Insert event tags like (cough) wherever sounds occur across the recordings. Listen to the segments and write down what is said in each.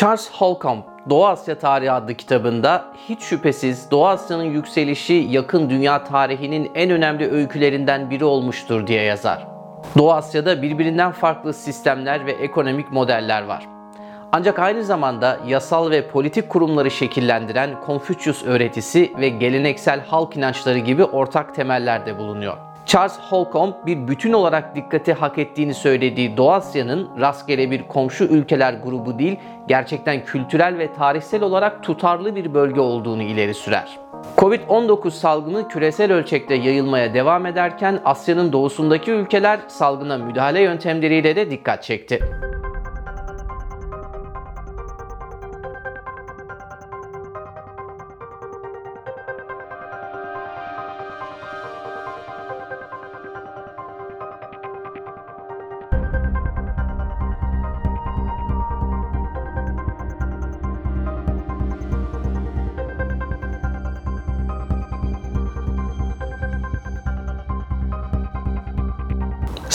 Charles Holcomb, Doğu Asya Tarihi adlı kitabında hiç şüphesiz Doğu Asya'nın yükselişi yakın dünya tarihinin en önemli öykülerinden biri olmuştur diye yazar. Doğu Asya'da birbirinden farklı sistemler ve ekonomik modeller var. Ancak aynı zamanda yasal ve politik kurumları şekillendiren Konfüçyüs öğretisi ve geleneksel halk inançları gibi ortak temellerde bulunuyor. Charles Holcomb bir bütün olarak dikkati hak ettiğini söylediği Doğu Asya'nın rastgele bir komşu ülkeler grubu değil, gerçekten kültürel ve tarihsel olarak tutarlı bir bölge olduğunu ileri sürer. Covid-19 salgını küresel ölçekte yayılmaya devam ederken Asya'nın doğusundaki ülkeler salgına müdahale yöntemleriyle de dikkat çekti.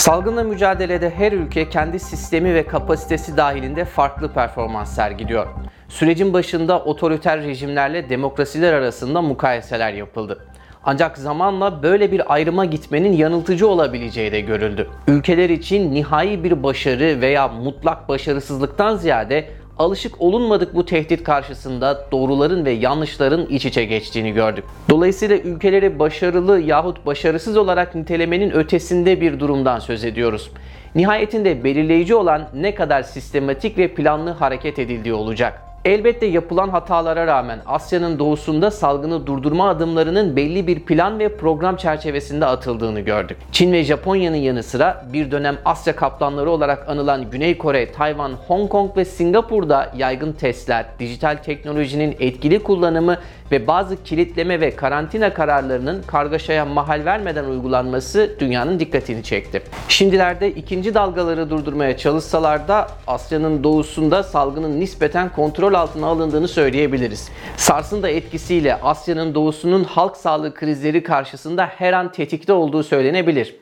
Salgınla mücadelede her ülke kendi sistemi ve kapasitesi dahilinde farklı performans sergiliyor. Sürecin başında otoriter rejimlerle demokrasiler arasında mukayeseler yapıldı. Ancak zamanla böyle bir ayrıma gitmenin yanıltıcı olabileceği de görüldü. Ülkeler için nihai bir başarı veya mutlak başarısızlıktan ziyade alışık olunmadık bu tehdit karşısında doğruların ve yanlışların iç içe geçtiğini gördük. Dolayısıyla ülkeleri başarılı yahut başarısız olarak nitelemenin ötesinde bir durumdan söz ediyoruz. Nihayetinde belirleyici olan ne kadar sistematik ve planlı hareket edildiği olacak. Elbette yapılan hatalara rağmen Asya'nın doğusunda salgını durdurma adımlarının belli bir plan ve program çerçevesinde atıldığını gördük. Çin ve Japonya'nın yanı sıra bir dönem Asya kaplanları olarak anılan Güney Kore, Tayvan, Hong Kong ve Singapur'da yaygın testler, dijital teknolojinin etkili kullanımı ve bazı kilitleme ve karantina kararlarının kargaşaya mahal vermeden uygulanması dünyanın dikkatini çekti. Şimdilerde ikinci dalgaları durdurmaya çalışsalar da Asya'nın doğusunda salgının nispeten kontrol altına alındığını söyleyebiliriz. SARS'ın da etkisiyle Asya'nın doğusunun halk sağlığı krizleri karşısında her an tetikte olduğu söylenebilir.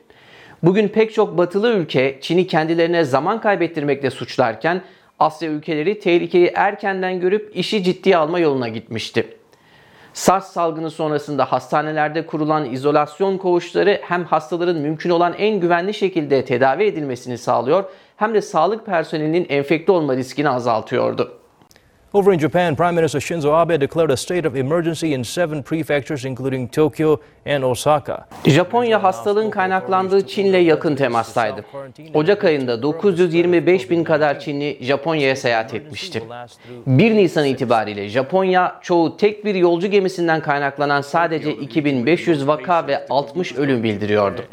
Bugün pek çok batılı ülke Çin'i kendilerine zaman kaybettirmekle suçlarken Asya ülkeleri tehlikeyi erkenden görüp işi ciddiye alma yoluna gitmişti. SARS salgını sonrasında hastanelerde kurulan izolasyon koğuşları hem hastaların mümkün olan en güvenli şekilde tedavi edilmesini sağlıyor hem de sağlık personelinin enfekte olma riskini azaltıyordu. Over in Japan, Prime Minister Shinzo Abe declared a state of emergency in seven prefectures including Tokyo and Osaka. Japonya hastalığın kaynaklandığı Çin'le yakın temastaydı. Ocak ayında 925 bin kadar Çinli Japonya'ya seyahat etmişti. 1 Nisan itibariyle Japonya çoğu tek bir yolcu gemisinden kaynaklanan sadece 2500 vaka ve 60 ölüm bildiriyordu.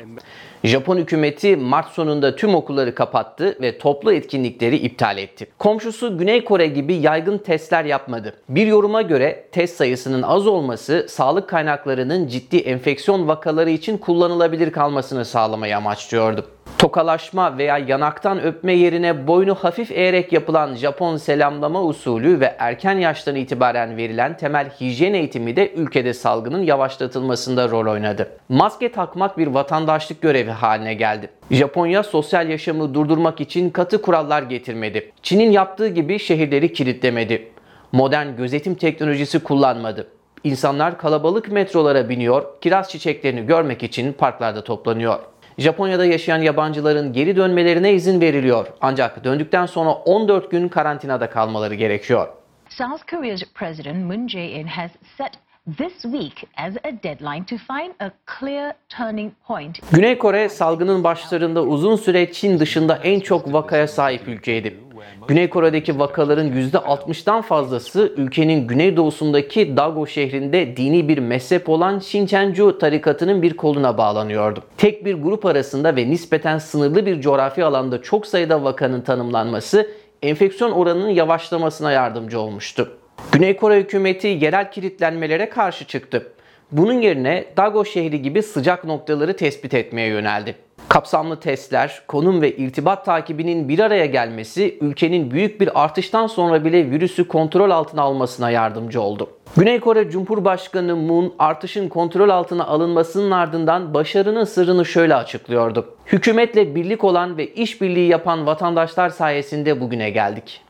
Japon hükümeti Mart sonunda tüm okulları kapattı ve toplu etkinlikleri iptal etti. Komşusu Güney Kore gibi yaygın testler yapmadı. Bir yoruma göre test sayısının az olması sağlık kaynaklarının ciddi enfeksiyon vakaları için kullanılabilir kalmasını sağlamayı amaçlıyordu. Tokalaşma veya yanaktan öpme yerine boynu hafif eğerek yapılan Japon selamlama usulü ve erken yaştan itibaren verilen temel hijyen eğitimi de ülkede salgının yavaşlatılmasında rol oynadı. Maske takmak bir vatandaşlık görevi haline geldi. Japonya sosyal yaşamı durdurmak için katı kurallar getirmedi. Çin'in yaptığı gibi şehirleri kilitlemedi. Modern gözetim teknolojisi kullanmadı. İnsanlar kalabalık metrolara biniyor, kiraz çiçeklerini görmek için parklarda toplanıyor. Japonya'da yaşayan yabancıların geri dönmelerine izin veriliyor. Ancak döndükten sonra 14 gün karantinada kalmaları gerekiyor. South Korea's President Moon Jae-in has set this week as a deadline to find a clear turning point. Güney Kore salgının başlarında uzun süre Çin dışında en çok vakaya sahip ülkeydi. Güney Kore'deki vakaların %60'dan fazlası ülkenin güneydoğusundaki Dago şehrinde dini bir mezhep olan Shincheonju tarikatının bir koluna bağlanıyordu. Tek bir grup arasında ve nispeten sınırlı bir coğrafi alanda çok sayıda vakanın tanımlanması enfeksiyon oranının yavaşlamasına yardımcı olmuştu. Güney Kore hükümeti yerel kilitlenmelere karşı çıktı. Bunun yerine Dago şehri gibi sıcak noktaları tespit etmeye yöneldi. Kapsamlı testler, konum ve irtibat takibinin bir araya gelmesi ülkenin büyük bir artıştan sonra bile virüsü kontrol altına almasına yardımcı oldu. Güney Kore Cumhurbaşkanı Moon artışın kontrol altına alınmasının ardından başarının sırrını şöyle açıklıyordu. Hükümetle birlik olan ve işbirliği yapan vatandaşlar sayesinde bugüne geldik.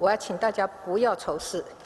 我要请大家不要仇视，也不要相互的指责。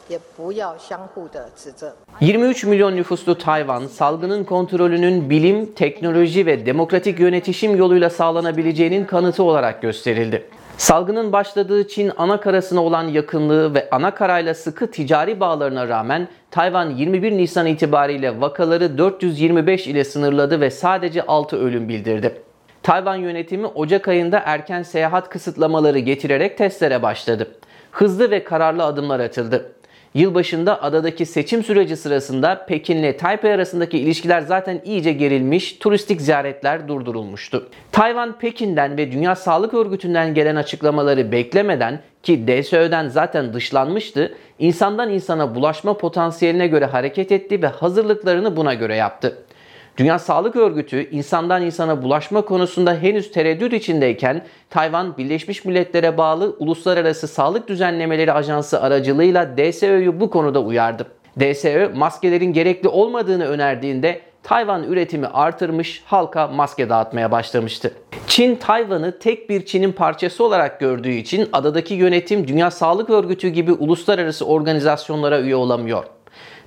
23 milyon nüfuslu Tayvan, salgının kontrolünün bilim, teknoloji ve demokratik yönetişim yoluyla sağlanabileceğinin kanıtı olarak gösterildi. Salgının başladığı Çin ana karasına olan yakınlığı ve ana karayla sıkı ticari bağlarına rağmen Tayvan 21 Nisan itibariyle vakaları 425 ile sınırladı ve sadece 6 ölüm bildirdi. Tayvan yönetimi Ocak ayında erken seyahat kısıtlamaları getirerek testlere başladı. Hızlı ve kararlı adımlar atıldı. Yılbaşında adadaki seçim süreci sırasında Pekin'le Taipei arasındaki ilişkiler zaten iyice gerilmiş, turistik ziyaretler durdurulmuştu. Tayvan Pekin'den ve Dünya Sağlık Örgütü'nden gelen açıklamaları beklemeden ki DSÖ'den zaten dışlanmıştı, insandan insana bulaşma potansiyeline göre hareket etti ve hazırlıklarını buna göre yaptı. Dünya Sağlık Örgütü insandan insana bulaşma konusunda henüz tereddüt içindeyken Tayvan Birleşmiş Milletler'e bağlı Uluslararası Sağlık Düzenlemeleri Ajansı aracılığıyla DSÖ'yü bu konuda uyardı. DSÖ maskelerin gerekli olmadığını önerdiğinde Tayvan üretimi artırmış, halka maske dağıtmaya başlamıştı. Çin, Tayvan'ı tek bir Çin'in parçası olarak gördüğü için adadaki yönetim Dünya Sağlık Örgütü gibi uluslararası organizasyonlara üye olamıyor.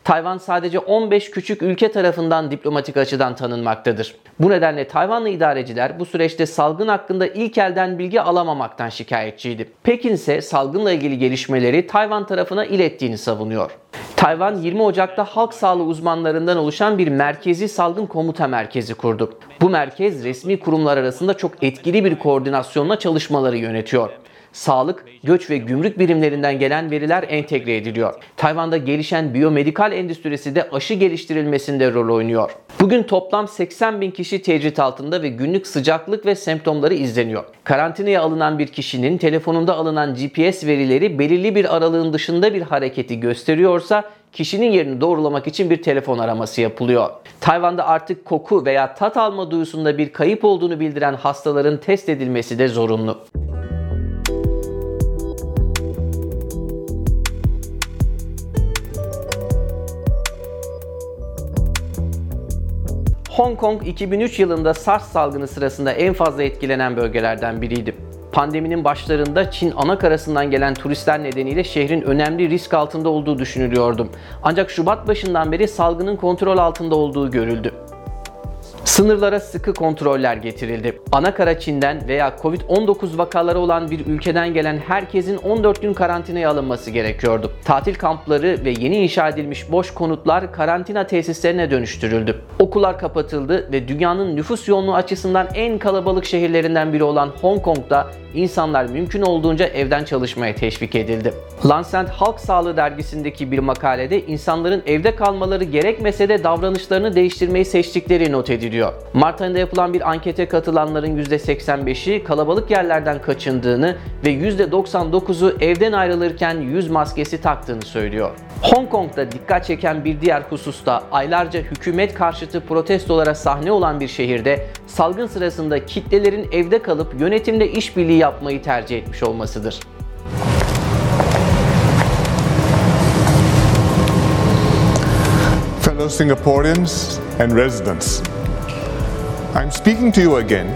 Tayvan sadece 15 küçük ülke tarafından diplomatik açıdan tanınmaktadır. Bu nedenle Tayvanlı idareciler bu süreçte salgın hakkında ilk elden bilgi alamamaktan şikayetçiydi. Pekin ise salgınla ilgili gelişmeleri Tayvan tarafına ilettiğini savunuyor. Tayvan 20 Ocak'ta halk sağlığı uzmanlarından oluşan bir merkezi salgın komuta merkezi kurdu. Bu merkez resmi kurumlar arasında çok etkili bir koordinasyonla çalışmaları yönetiyor sağlık, göç ve gümrük birimlerinden gelen veriler entegre ediliyor. Tayvan'da gelişen biyomedikal endüstrisi de aşı geliştirilmesinde rol oynuyor. Bugün toplam 80 bin kişi tecrit altında ve günlük sıcaklık ve semptomları izleniyor. Karantinaya alınan bir kişinin telefonunda alınan GPS verileri belirli bir aralığın dışında bir hareketi gösteriyorsa kişinin yerini doğrulamak için bir telefon araması yapılıyor. Tayvan'da artık koku veya tat alma duyusunda bir kayıp olduğunu bildiren hastaların test edilmesi de zorunlu. Hong Kong 2003 yılında SARS salgını sırasında en fazla etkilenen bölgelerden biriydi. Pandeminin başlarında Çin ana karasından gelen turistler nedeniyle şehrin önemli risk altında olduğu düşünülüyordu. Ancak Şubat başından beri salgının kontrol altında olduğu görüldü. Sınırlara sıkı kontroller getirildi. Anakara Çin'den veya Covid-19 vakaları olan bir ülkeden gelen herkesin 14 gün karantinaya alınması gerekiyordu. Tatil kampları ve yeni inşa edilmiş boş konutlar karantina tesislerine dönüştürüldü. Okullar kapatıldı ve dünyanın nüfus yoğunluğu açısından en kalabalık şehirlerinden biri olan Hong Kong'da insanlar mümkün olduğunca evden çalışmaya teşvik edildi. Lancet Halk Sağlığı dergisindeki bir makalede insanların evde kalmaları gerekmese de davranışlarını değiştirmeyi seçtikleri not ediliyor. Mart ayında yapılan bir ankete katılanların %85'i kalabalık yerlerden kaçındığını ve %99'u evden ayrılırken yüz maskesi taktığını söylüyor. Hong Kong'da dikkat çeken bir diğer hususta aylarca hükümet karşıtı protestolara sahne olan bir şehirde salgın sırasında kitlelerin evde kalıp yönetimle işbirliği yapmayı tercih etmiş olmasıdır. fellow Singaporeans and residents. I'm speaking to you again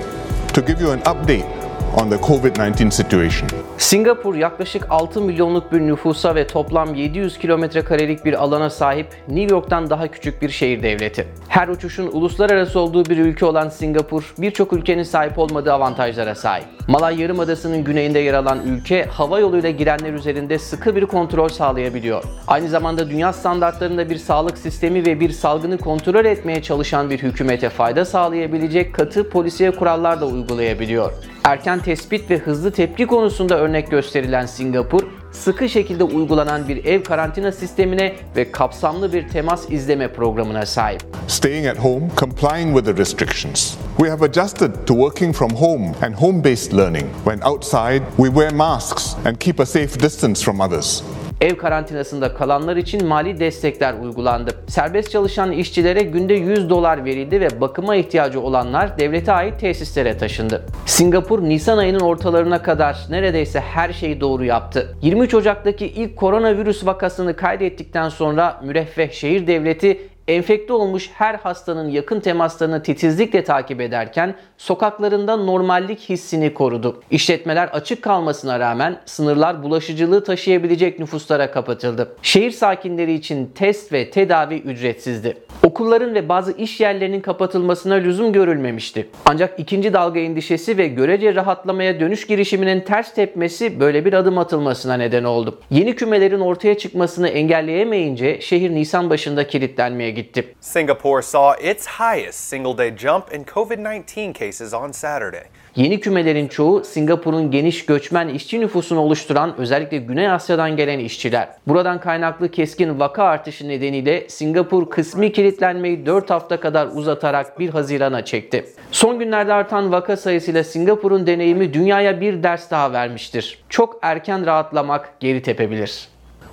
to give you an update on the COVID 19 situation. Singapur yaklaşık 6 milyonluk bir nüfusa ve toplam 700 kilometre karelik bir alana sahip New York'tan daha küçük bir şehir devleti. Her uçuşun uluslararası olduğu bir ülke olan Singapur birçok ülkenin sahip olmadığı avantajlara sahip. Malay Yarımadası'nın güneyinde yer alan ülke hava yoluyla girenler üzerinde sıkı bir kontrol sağlayabiliyor. Aynı zamanda dünya standartlarında bir sağlık sistemi ve bir salgını kontrol etmeye çalışan bir hükümete fayda sağlayabilecek katı polisiye kurallar da uygulayabiliyor. Erken tespit ve hızlı tepki konusunda örnek gösterilen Singapur, sıkı şekilde uygulanan bir ev karantina sistemine ve kapsamlı bir temas izleme programına sahip. Staying at home, complying with the restrictions. We have adjusted to working from home and home based learning. When outside, we wear masks and keep a safe distance from others. Ev karantinasında kalanlar için mali destekler uygulandı. Serbest çalışan işçilere günde 100 dolar verildi ve bakıma ihtiyacı olanlar devlete ait tesislere taşındı. Singapur Nisan ayının ortalarına kadar neredeyse her şeyi doğru yaptı. 23 Ocak'taki ilk koronavirüs vakasını kaydettikten sonra müreffeh şehir devleti enfekte olmuş her hastanın yakın temaslarını titizlikle takip ederken sokaklarında normallik hissini korudu. İşletmeler açık kalmasına rağmen sınırlar bulaşıcılığı taşıyabilecek nüfuslara kapatıldı. Şehir sakinleri için test ve tedavi ücretsizdi. Okulların ve bazı iş yerlerinin kapatılmasına lüzum görülmemişti. Ancak ikinci dalga endişesi ve görece rahatlamaya dönüş girişiminin ters tepmesi böyle bir adım atılmasına neden oldu. Yeni kümelerin ortaya çıkmasını engelleyemeyince şehir Nisan başında kilitlenmeye gitti. Singapore saw its highest single day jump in COVID 19 cases on Saturday. Yeni kümelerin çoğu Singapur'un geniş göçmen işçi nüfusunu oluşturan özellikle Güney Asya'dan gelen işçiler. Buradan kaynaklı keskin vaka artışı nedeniyle Singapur kısmi kilitlenmeyi 4 hafta kadar uzatarak 1 Haziran'a çekti. Son günlerde artan vaka sayısıyla Singapur'un deneyimi dünyaya bir ders daha vermiştir. Çok erken rahatlamak geri tepebilir.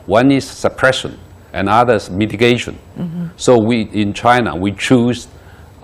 One is suppression and others mitigation. So we in China we choose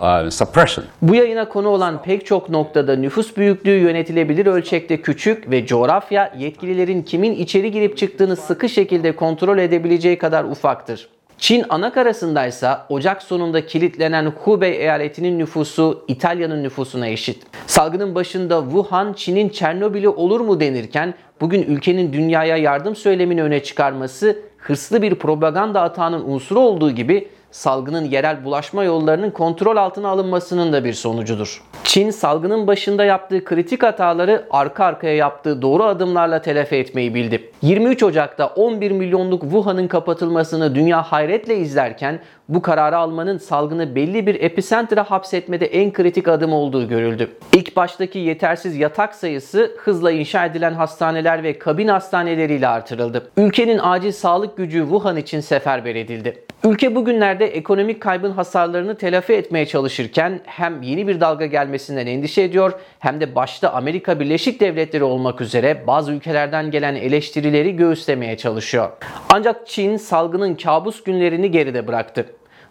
uh, suppression. Bu yayına konu olan pek çok noktada nüfus büyüklüğü yönetilebilir ölçekte küçük ve coğrafya yetkililerin kimin içeri girip çıktığını sıkı şekilde kontrol edebileceği kadar ufaktır. Çin anakarasındaysa Ocak sonunda kilitlenen Hubei eyaletinin nüfusu İtalya'nın nüfusuna eşit. Salgının başında Wuhan Çin'in Çernobil'i olur mu denirken bugün ülkenin dünyaya yardım söylemini öne çıkarması hırslı bir propaganda atağının unsuru olduğu gibi salgının yerel bulaşma yollarının kontrol altına alınmasının da bir sonucudur. Çin salgının başında yaptığı kritik hataları arka arkaya yaptığı doğru adımlarla telafi etmeyi bildi. 23 Ocak'ta 11 milyonluk Wuhan'ın kapatılmasını dünya hayretle izlerken bu kararı almanın salgını belli bir epicenter'a hapsetmede en kritik adım olduğu görüldü. İlk baştaki yetersiz yatak sayısı hızla inşa edilen hastaneler ve kabin hastaneleriyle artırıldı. Ülkenin acil sağlık gücü Wuhan için seferber edildi. Ülke bugünlerde ekonomik kaybın hasarlarını telafi etmeye çalışırken hem yeni bir dalga gelmesinden endişe ediyor hem de başta Amerika Birleşik Devletleri olmak üzere bazı ülkelerden gelen eleştirileri göğüslemeye çalışıyor. Ancak Çin salgının kabus günlerini geride bıraktı.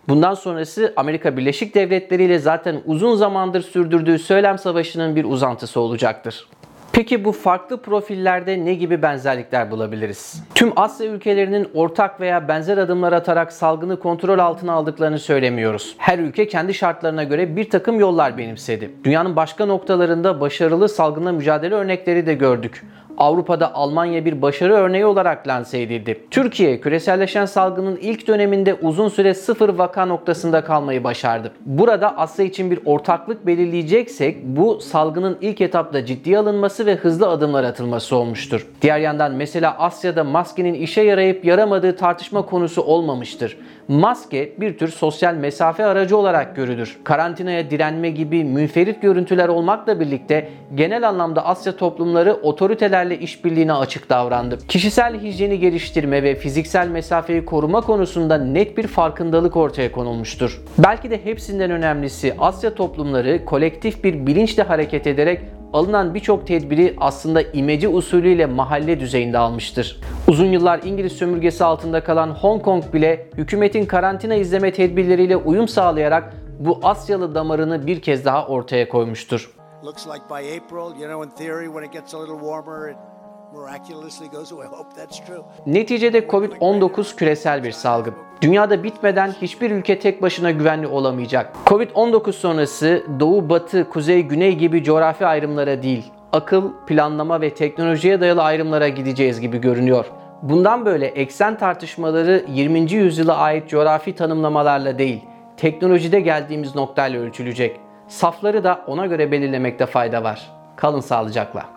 Bundan sonrası Amerika Birleşik Devletleri ile zaten uzun zamandır sürdürdüğü söylem savaşının bir uzantısı olacaktır. Peki bu farklı profillerde ne gibi benzerlikler bulabiliriz? Tüm Asya ülkelerinin ortak veya benzer adımlar atarak salgını kontrol altına aldıklarını söylemiyoruz. Her ülke kendi şartlarına göre bir takım yollar benimsedi. Dünyanın başka noktalarında başarılı salgınla mücadele örnekleri de gördük. Avrupa'da Almanya bir başarı örneği olarak lanse edildi. Türkiye küreselleşen salgının ilk döneminde uzun süre sıfır vaka noktasında kalmayı başardı. Burada Asya için bir ortaklık belirleyeceksek bu salgının ilk etapta ciddiye alınması ve hızlı adımlar atılması olmuştur. Diğer yandan mesela Asya'da maskenin işe yarayıp yaramadığı tartışma konusu olmamıştır. Maske bir tür sosyal mesafe aracı olarak görülür. Karantinaya direnme gibi münferit görüntüler olmakla birlikte genel anlamda Asya toplumları otoritelerle işbirliğine açık davrandı. Kişisel hijyeni geliştirme ve fiziksel mesafeyi koruma konusunda net bir farkındalık ortaya konulmuştur. Belki de hepsinden önemlisi Asya toplumları kolektif bir bilinçle hareket ederek alınan birçok tedbiri aslında imece usulüyle mahalle düzeyinde almıştır. Uzun yıllar İngiliz sömürgesi altında kalan Hong Kong bile hükümetin karantina izleme tedbirleriyle uyum sağlayarak bu Asyalı damarını bir kez daha ortaya koymuştur. Looks like by April, you know, in theory, when it gets a little warmer, it miraculously goes away. (laughs) Hope that's true. Neticede Covid-19 küresel bir salgın. Dünyada bitmeden hiçbir ülke tek başına güvenli olamayacak. Covid-19 sonrası doğu, batı, kuzey, güney gibi coğrafi ayrımlara değil, akıl, planlama ve teknolojiye dayalı ayrımlara gideceğiz gibi görünüyor. Bundan böyle eksen tartışmaları 20. yüzyıla ait coğrafi tanımlamalarla değil, teknolojide geldiğimiz noktayla ölçülecek. Safları da ona göre belirlemekte fayda var. Kalın sağlıcakla.